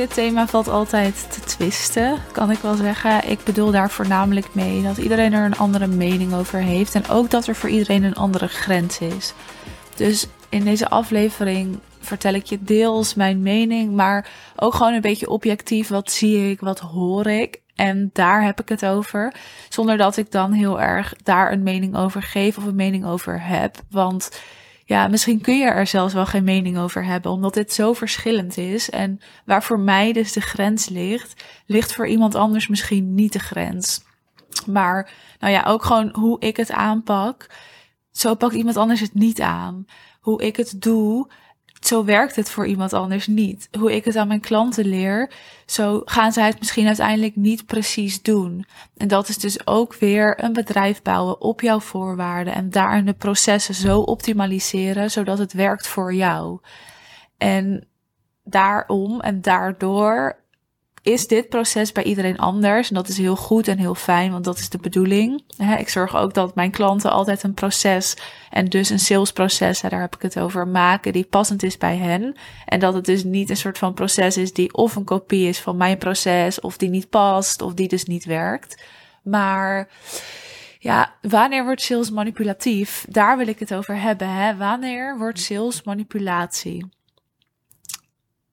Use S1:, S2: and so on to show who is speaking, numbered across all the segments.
S1: dit thema valt altijd te twisten, kan ik wel zeggen. Ik bedoel daar voornamelijk mee dat iedereen er een andere mening over heeft en ook dat er voor iedereen een andere grens is. Dus in deze aflevering vertel ik je deels mijn mening, maar ook gewoon een beetje objectief. Wat zie ik, wat hoor ik? En daar heb ik het over. Zonder dat ik dan heel erg daar een mening over geef of een mening over heb. Want ja, misschien kun je er zelfs wel geen mening over hebben, omdat dit zo verschillend is. En waar voor mij dus de grens ligt, ligt voor iemand anders misschien niet de grens. Maar nou ja, ook gewoon hoe ik het aanpak. Zo pakt iemand anders het niet aan. Hoe ik het doe, zo werkt het voor iemand anders niet. Hoe ik het aan mijn klanten leer, zo gaan zij het misschien uiteindelijk niet precies doen. En dat is dus ook weer een bedrijf bouwen op jouw voorwaarden en daarin de processen zo optimaliseren zodat het werkt voor jou. En daarom en daardoor is dit proces bij iedereen anders. En dat is heel goed en heel fijn, want dat is de bedoeling. Ik zorg ook dat mijn klanten altijd een proces en dus een salesproces, daar heb ik het over, maken die passend is bij hen. En dat het dus niet een soort van proces is die of een kopie is van mijn proces, of die niet past, of die dus niet werkt. Maar ja, wanneer wordt sales manipulatief? Daar wil ik het over hebben. Hè? Wanneer wordt sales manipulatie?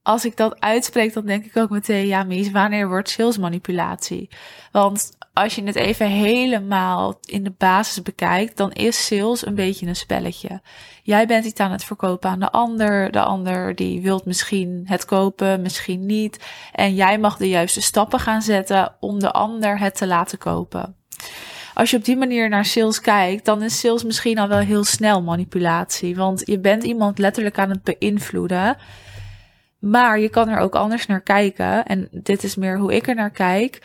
S1: Als ik dat uitspreek, dan denk ik ook meteen, ja, Mies, wanneer wordt salesmanipulatie? Want als je het even helemaal in de basis bekijkt, dan is sales een beetje een spelletje. Jij bent iets aan het verkopen aan de ander. De ander die wilt misschien het kopen, misschien niet. En jij mag de juiste stappen gaan zetten om de ander het te laten kopen. Als je op die manier naar sales kijkt, dan is sales misschien al wel heel snel manipulatie. Want je bent iemand letterlijk aan het beïnvloeden. Maar je kan er ook anders naar kijken. En dit is meer hoe ik er naar kijk.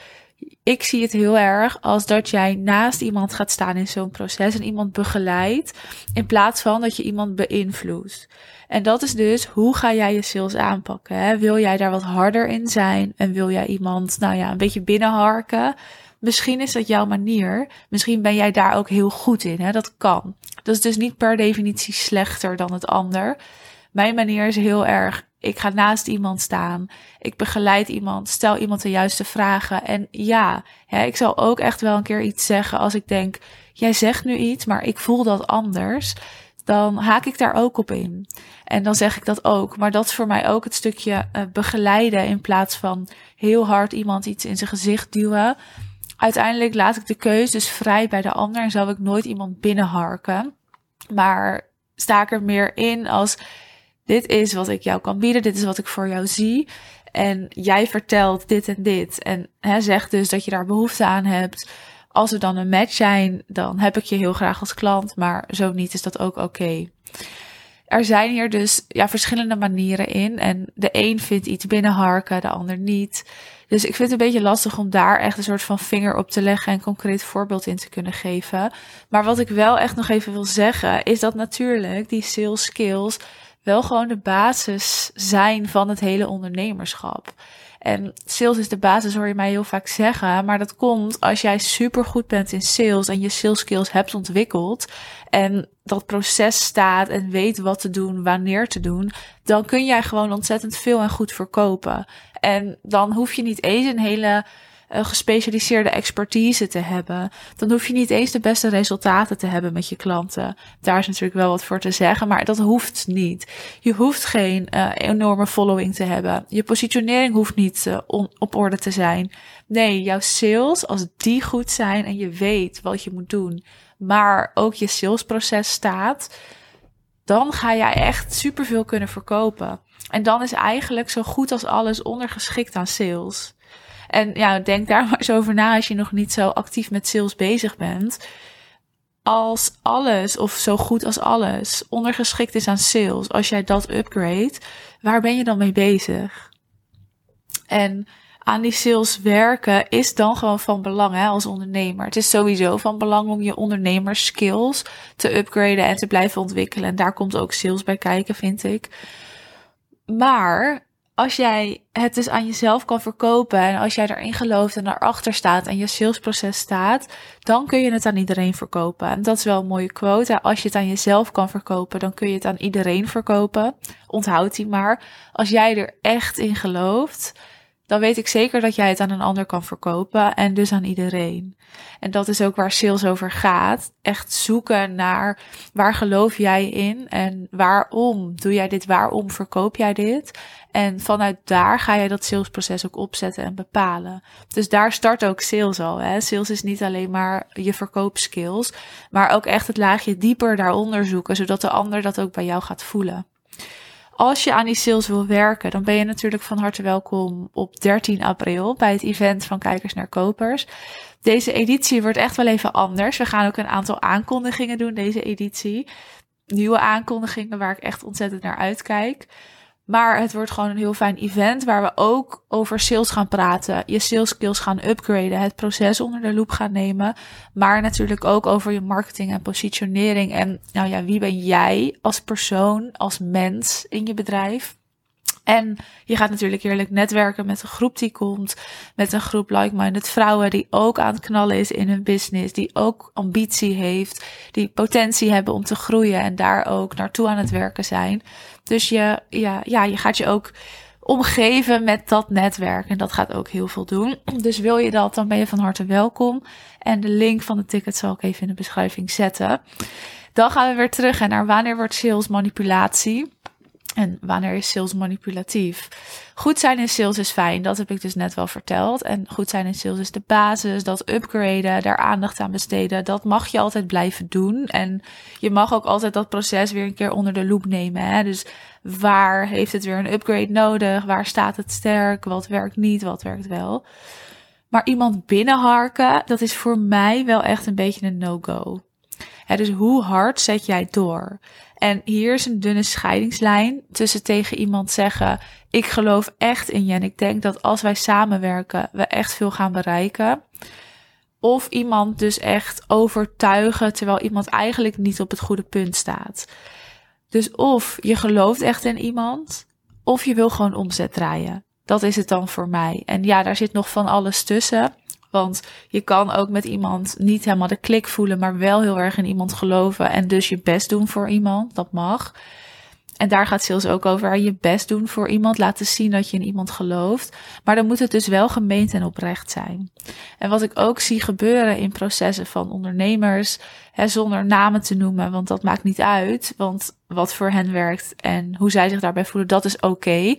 S1: Ik zie het heel erg als dat jij naast iemand gaat staan in zo'n proces en iemand begeleidt, in plaats van dat je iemand beïnvloedt. En dat is dus hoe ga jij je sales aanpakken? Wil jij daar wat harder in zijn en wil jij iemand, nou ja, een beetje binnenharken? Misschien is dat jouw manier. Misschien ben jij daar ook heel goed in. Hè? Dat kan. Dat is dus niet per definitie slechter dan het ander. Mijn manier is heel erg ik ga naast iemand staan. Ik begeleid iemand. Stel iemand de juiste vragen. En ja, hè, ik zal ook echt wel een keer iets zeggen als ik denk: jij zegt nu iets, maar ik voel dat anders. Dan haak ik daar ook op in. En dan zeg ik dat ook. Maar dat is voor mij ook het stukje uh, begeleiden in plaats van heel hard iemand iets in zijn gezicht duwen. Uiteindelijk laat ik de keuze dus vrij bij de ander en zal ik nooit iemand binnenharken. Maar sta ik er meer in als dit is wat ik jou kan bieden, dit is wat ik voor jou zie. En jij vertelt dit en dit. En hè, zegt dus dat je daar behoefte aan hebt. Als we dan een match zijn, dan heb ik je heel graag als klant. Maar zo niet is dat ook oké. Er zijn hier dus ja, verschillende manieren in. En de een vindt iets binnenharken, de ander niet. Dus ik vind het een beetje lastig om daar echt een soort van vinger op te leggen en concreet voorbeeld in te kunnen geven. Maar wat ik wel echt nog even wil zeggen, is dat natuurlijk die sales skills wel gewoon de basis zijn van het hele ondernemerschap. En sales is de basis, hoor je mij heel vaak zeggen. Maar dat komt als jij super goed bent in sales en je sales skills hebt ontwikkeld. En dat proces staat en weet wat te doen, wanneer te doen. Dan kun jij gewoon ontzettend veel en goed verkopen. En dan hoef je niet eens een hele een gespecialiseerde expertise te hebben, dan hoef je niet eens de beste resultaten te hebben met je klanten. Daar is natuurlijk wel wat voor te zeggen, maar dat hoeft niet. Je hoeft geen uh, enorme following te hebben. Je positionering hoeft niet uh, op orde te zijn. Nee, jouw sales, als die goed zijn en je weet wat je moet doen, maar ook je salesproces staat, dan ga jij echt superveel kunnen verkopen. En dan is eigenlijk zo goed als alles ondergeschikt aan sales. En ja, denk daar maar eens over na als je nog niet zo actief met sales bezig bent. Als alles, of zo goed als alles, ondergeschikt is aan sales, als jij dat upgrade, waar ben je dan mee bezig? En aan die sales werken is dan gewoon van belang hè, als ondernemer. Het is sowieso van belang om je ondernemerskills te upgraden en te blijven ontwikkelen. En daar komt ook sales bij kijken, vind ik. Maar als jij het dus aan jezelf kan verkopen en als jij erin gelooft en erachter staat en je salesproces staat, dan kun je het aan iedereen verkopen. En dat is wel een mooie quote. Als je het aan jezelf kan verkopen, dan kun je het aan iedereen verkopen. Onthoud die maar. Als jij er echt in gelooft, dan weet ik zeker dat jij het aan een ander kan verkopen en dus aan iedereen. En dat is ook waar sales over gaat. Echt zoeken naar waar geloof jij in en waarom doe jij dit, waarom verkoop jij dit? En vanuit daar ga je dat salesproces ook opzetten en bepalen. Dus daar start ook sales al. Hè? Sales is niet alleen maar je verkoopskills, maar ook echt het laagje dieper daaronder zoeken, zodat de ander dat ook bij jou gaat voelen. Als je aan die sales wil werken, dan ben je natuurlijk van harte welkom op 13 april bij het event van Kijkers naar Kopers. Deze editie wordt echt wel even anders. We gaan ook een aantal aankondigingen doen deze editie. Nieuwe aankondigingen waar ik echt ontzettend naar uitkijk. Maar het wordt gewoon een heel fijn event waar we ook over sales gaan praten. Je sales skills gaan upgraden. Het proces onder de loep gaan nemen. Maar natuurlijk ook over je marketing en positionering. En nou ja, wie ben jij als persoon, als mens in je bedrijf? En je gaat natuurlijk heerlijk netwerken met een groep die komt. Met een groep like-minded vrouwen die ook aan het knallen is in hun business. Die ook ambitie heeft. Die potentie hebben om te groeien en daar ook naartoe aan het werken zijn. Dus je, ja, ja, je gaat je ook omgeven met dat netwerk. En dat gaat ook heel veel doen. Dus wil je dat, dan ben je van harte welkom. En de link van de ticket zal ik even in de beschrijving zetten. Dan gaan we weer terug naar wanneer wordt sales manipulatie. En wanneer is sales manipulatief? Goed zijn in sales is fijn, dat heb ik dus net wel verteld. En goed zijn in sales is de basis, dat upgraden, daar aandacht aan besteden, dat mag je altijd blijven doen. En je mag ook altijd dat proces weer een keer onder de loep nemen. Hè? Dus waar heeft het weer een upgrade nodig? Waar staat het sterk? Wat werkt niet? Wat werkt wel? Maar iemand binnenharken, dat is voor mij wel echt een beetje een no-go. dus hoe hard zet jij door? En hier is een dunne scheidingslijn tussen tegen iemand zeggen: Ik geloof echt in je en ik denk dat als wij samenwerken, we echt veel gaan bereiken. Of iemand dus echt overtuigen terwijl iemand eigenlijk niet op het goede punt staat. Dus of je gelooft echt in iemand, of je wil gewoon omzet draaien. Dat is het dan voor mij. En ja, daar zit nog van alles tussen. Want je kan ook met iemand niet helemaal de klik voelen, maar wel heel erg in iemand geloven en dus je best doen voor iemand. Dat mag. En daar gaat sales ook over. Je best doen voor iemand, laten zien dat je in iemand gelooft. Maar dan moet het dus wel gemeend en oprecht zijn. En wat ik ook zie gebeuren in processen van ondernemers, hè, zonder namen te noemen, want dat maakt niet uit. Want wat voor hen werkt en hoe zij zich daarbij voelen, dat is oké.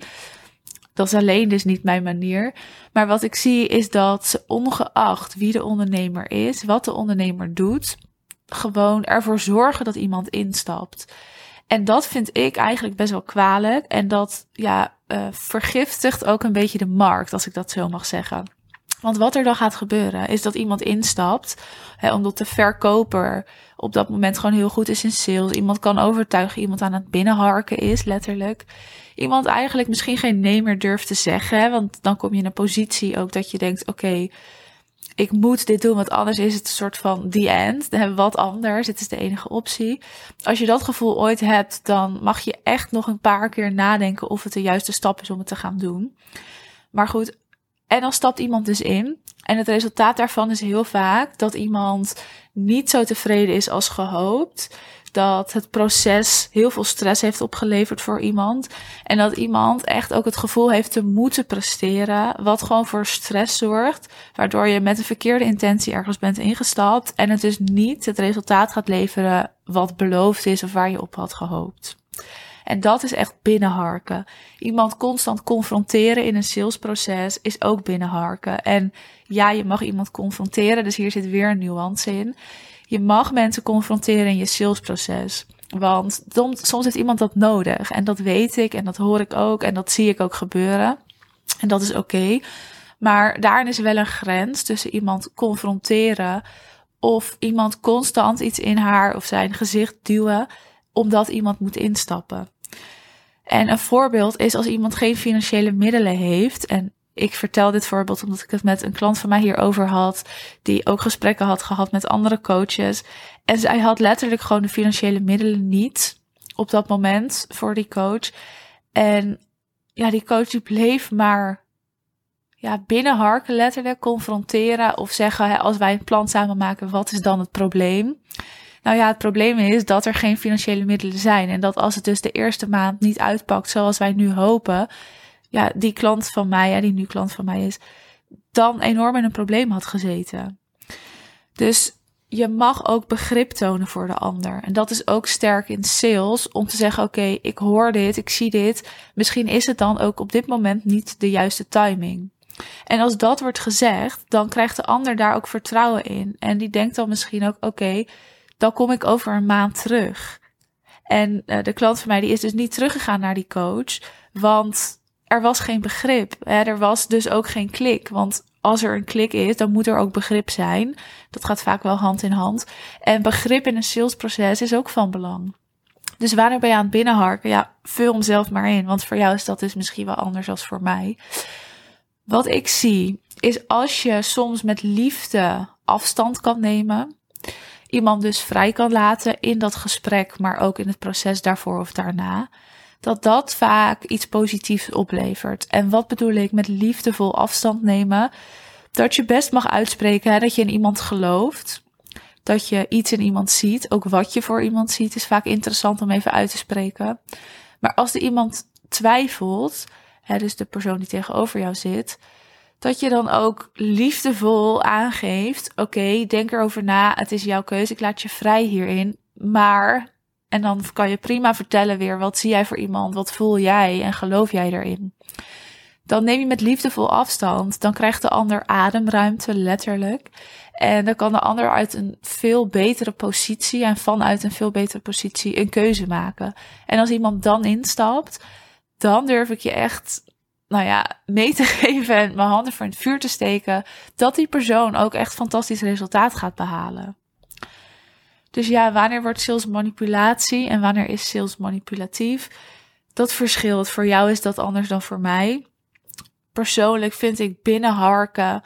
S1: Dat is alleen dus niet mijn manier. Maar wat ik zie is dat ze ongeacht wie de ondernemer is, wat de ondernemer doet, gewoon ervoor zorgen dat iemand instapt. En dat vind ik eigenlijk best wel kwalijk. En dat ja, uh, vergiftigt ook een beetje de markt, als ik dat zo mag zeggen. Want wat er dan gaat gebeuren, is dat iemand instapt, hè, omdat de verkoper op dat moment gewoon heel goed is in sales. Iemand kan overtuigen, iemand aan het binnenharken is, letterlijk. Iemand eigenlijk misschien geen nee meer durft te zeggen, hè, want dan kom je in een positie ook dat je denkt, oké, ik moet dit doen, want anders is het een soort van the end. Dan hebben we wat anders. Dit is de enige optie. Als je dat gevoel ooit hebt, dan mag je echt nog een paar keer nadenken of het de juiste stap is om het te gaan doen. Maar goed, en dan stapt iemand dus in. En het resultaat daarvan is heel vaak dat iemand niet zo tevreden is als gehoopt. Dat het proces heel veel stress heeft opgeleverd voor iemand. En dat iemand echt ook het gevoel heeft te moeten presteren. Wat gewoon voor stress zorgt. Waardoor je met een verkeerde intentie ergens bent ingestapt. En het dus niet het resultaat gaat leveren wat beloofd is of waar je op had gehoopt. En dat is echt binnenharken. Iemand constant confronteren in een salesproces is ook binnenharken. En ja, je mag iemand confronteren, dus hier zit weer een nuance in. Je mag mensen confronteren in je salesproces. Want soms heeft iemand dat nodig. En dat weet ik en dat hoor ik ook en dat zie ik ook gebeuren. En dat is oké. Maar daarin is wel een grens tussen iemand confronteren of iemand constant iets in haar of zijn gezicht duwen omdat iemand moet instappen. En een voorbeeld is als iemand geen financiële middelen heeft. En ik vertel dit voorbeeld omdat ik het met een klant van mij hierover had. Die ook gesprekken had gehad met andere coaches. En zij had letterlijk gewoon de financiële middelen niet op dat moment voor die coach. En ja, die coach bleef maar ja, binnenharken letterlijk, confronteren of zeggen hè, als wij een plan samen maken, wat is dan het probleem? Nou ja, het probleem is dat er geen financiële middelen zijn. En dat als het dus de eerste maand niet uitpakt zoals wij nu hopen, ja, die klant van mij, ja, die nu klant van mij is, dan enorm in een probleem had gezeten. Dus je mag ook begrip tonen voor de ander. En dat is ook sterk in sales om te zeggen: Oké, ik hoor dit, ik zie dit. Misschien is het dan ook op dit moment niet de juiste timing. En als dat wordt gezegd, dan krijgt de ander daar ook vertrouwen in. En die denkt dan misschien ook: Oké, dan kom ik over een maand terug. En uh, de klant van mij die is dus niet teruggegaan naar die coach, want er was geen begrip. Er was dus ook geen klik. Want als er een klik is, dan moet er ook begrip zijn. Dat gaat vaak wel hand in hand. En begrip in een salesproces is ook van belang. Dus wanneer ben je aan het binnenharken? Ja, vul hem zelf maar in. Want voor jou is dat dus misschien wel anders als voor mij. Wat ik zie, is als je soms met liefde afstand kan nemen. Iemand dus vrij kan laten in dat gesprek, maar ook in het proces daarvoor of daarna dat dat vaak iets positiefs oplevert. En wat bedoel ik met liefdevol afstand nemen? Dat je best mag uitspreken dat je in iemand gelooft. Dat je iets in iemand ziet. Ook wat je voor iemand ziet is vaak interessant om even uit te spreken. Maar als er iemand twijfelt, hè, dus de persoon die tegenover jou zit, dat je dan ook liefdevol aangeeft: Oké, denk erover na, het is jouw keuze, ik laat je vrij hierin. Maar en dan kan je prima vertellen weer, wat zie jij voor iemand? Wat voel jij en geloof jij erin? Dan neem je met liefdevol afstand. Dan krijgt de ander ademruimte, letterlijk. En dan kan de ander uit een veel betere positie en vanuit een veel betere positie een keuze maken. En als iemand dan instapt, dan durf ik je echt, nou ja, mee te geven en mijn handen voor het vuur te steken, dat die persoon ook echt fantastisch resultaat gaat behalen. Dus ja, wanneer wordt sales manipulatie en wanneer is sales manipulatief? Dat verschilt. Voor jou is dat anders dan voor mij. Persoonlijk vind ik binnenharken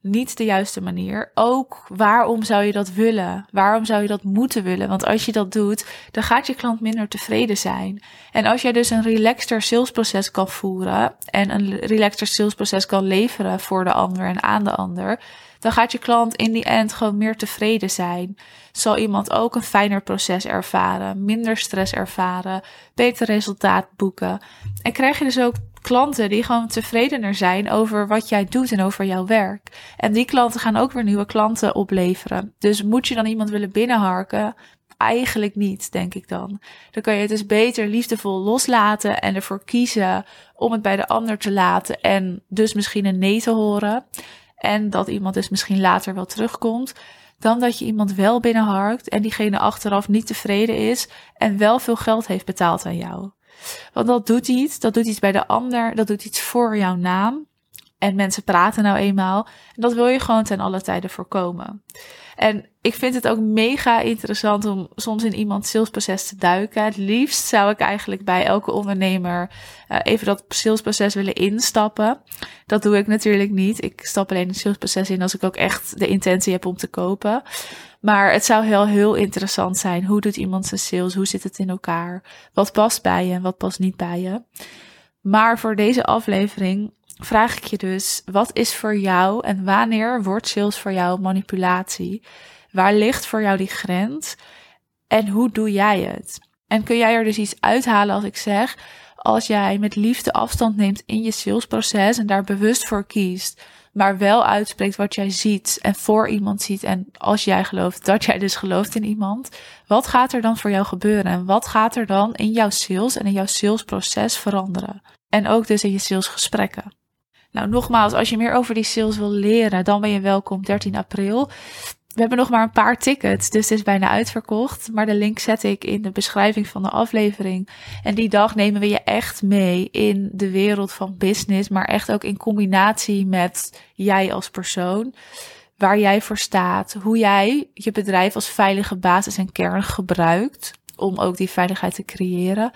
S1: niet de juiste manier. Ook waarom zou je dat willen? Waarom zou je dat moeten willen? Want als je dat doet, dan gaat je klant minder tevreden zijn. En als jij dus een relaxter salesproces kan voeren en een relaxter salesproces kan leveren voor de ander en aan de ander, dan gaat je klant in die end gewoon meer tevreden zijn. Zal iemand ook een fijner proces ervaren, minder stress ervaren, beter resultaat boeken. En krijg je dus ook klanten die gewoon tevredener zijn over wat jij doet en over jouw werk. En die klanten gaan ook weer nieuwe klanten opleveren. Dus moet je dan iemand willen binnenharken? Eigenlijk niet, denk ik dan. Dan kan je het dus beter liefdevol loslaten en ervoor kiezen om het bij de ander te laten en dus misschien een nee te horen. En dat iemand dus misschien later wel terugkomt. Dan dat je iemand wel binnenharkt en diegene achteraf niet tevreden is en wel veel geld heeft betaald aan jou. Want dat doet iets, dat doet iets bij de ander, dat doet iets voor jouw naam. En mensen praten nou eenmaal. En dat wil je gewoon ten alle tijden voorkomen. En ik vind het ook mega interessant om soms in iemands salesproces te duiken. Het liefst zou ik eigenlijk bij elke ondernemer uh, even dat salesproces willen instappen. Dat doe ik natuurlijk niet. Ik stap alleen het salesproces in als ik ook echt de intentie heb om te kopen. Maar het zou heel, heel interessant zijn. Hoe doet iemand zijn sales? Hoe zit het in elkaar? Wat past bij je en wat past niet bij je? Maar voor deze aflevering vraag ik je dus: wat is voor jou en wanneer wordt sales voor jou manipulatie? Waar ligt voor jou die grens? En hoe doe jij het? En kun jij er dus iets uithalen als ik zeg, als jij met liefde afstand neemt in je salesproces en daar bewust voor kiest, maar wel uitspreekt wat jij ziet en voor iemand ziet en als jij gelooft dat jij dus gelooft in iemand, wat gaat er dan voor jou gebeuren en wat gaat er dan in jouw sales en in jouw salesproces veranderen? En ook dus in je salesgesprekken. Nou, nogmaals, als je meer over die sales wil leren, dan ben je welkom 13 april. We hebben nog maar een paar tickets, dus het is bijna uitverkocht. Maar de link zet ik in de beschrijving van de aflevering. En die dag nemen we je echt mee in de wereld van business, maar echt ook in combinatie met jij als persoon. Waar jij voor staat, hoe jij je bedrijf als veilige basis en kern gebruikt om ook die veiligheid te creëren.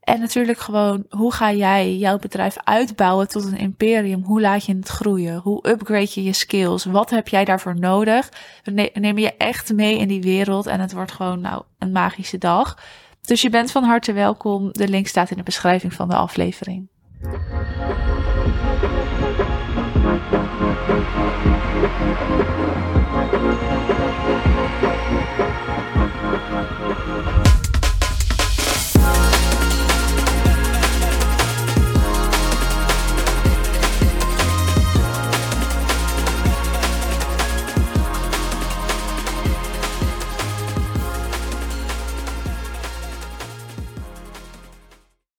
S1: En natuurlijk gewoon, hoe ga jij jouw bedrijf uitbouwen tot een imperium? Hoe laat je het groeien? Hoe upgrade je je skills? Wat heb jij daarvoor nodig? We nemen je echt mee in die wereld en het wordt gewoon nou een magische dag. Dus je bent van harte welkom. De link staat in de beschrijving van de aflevering.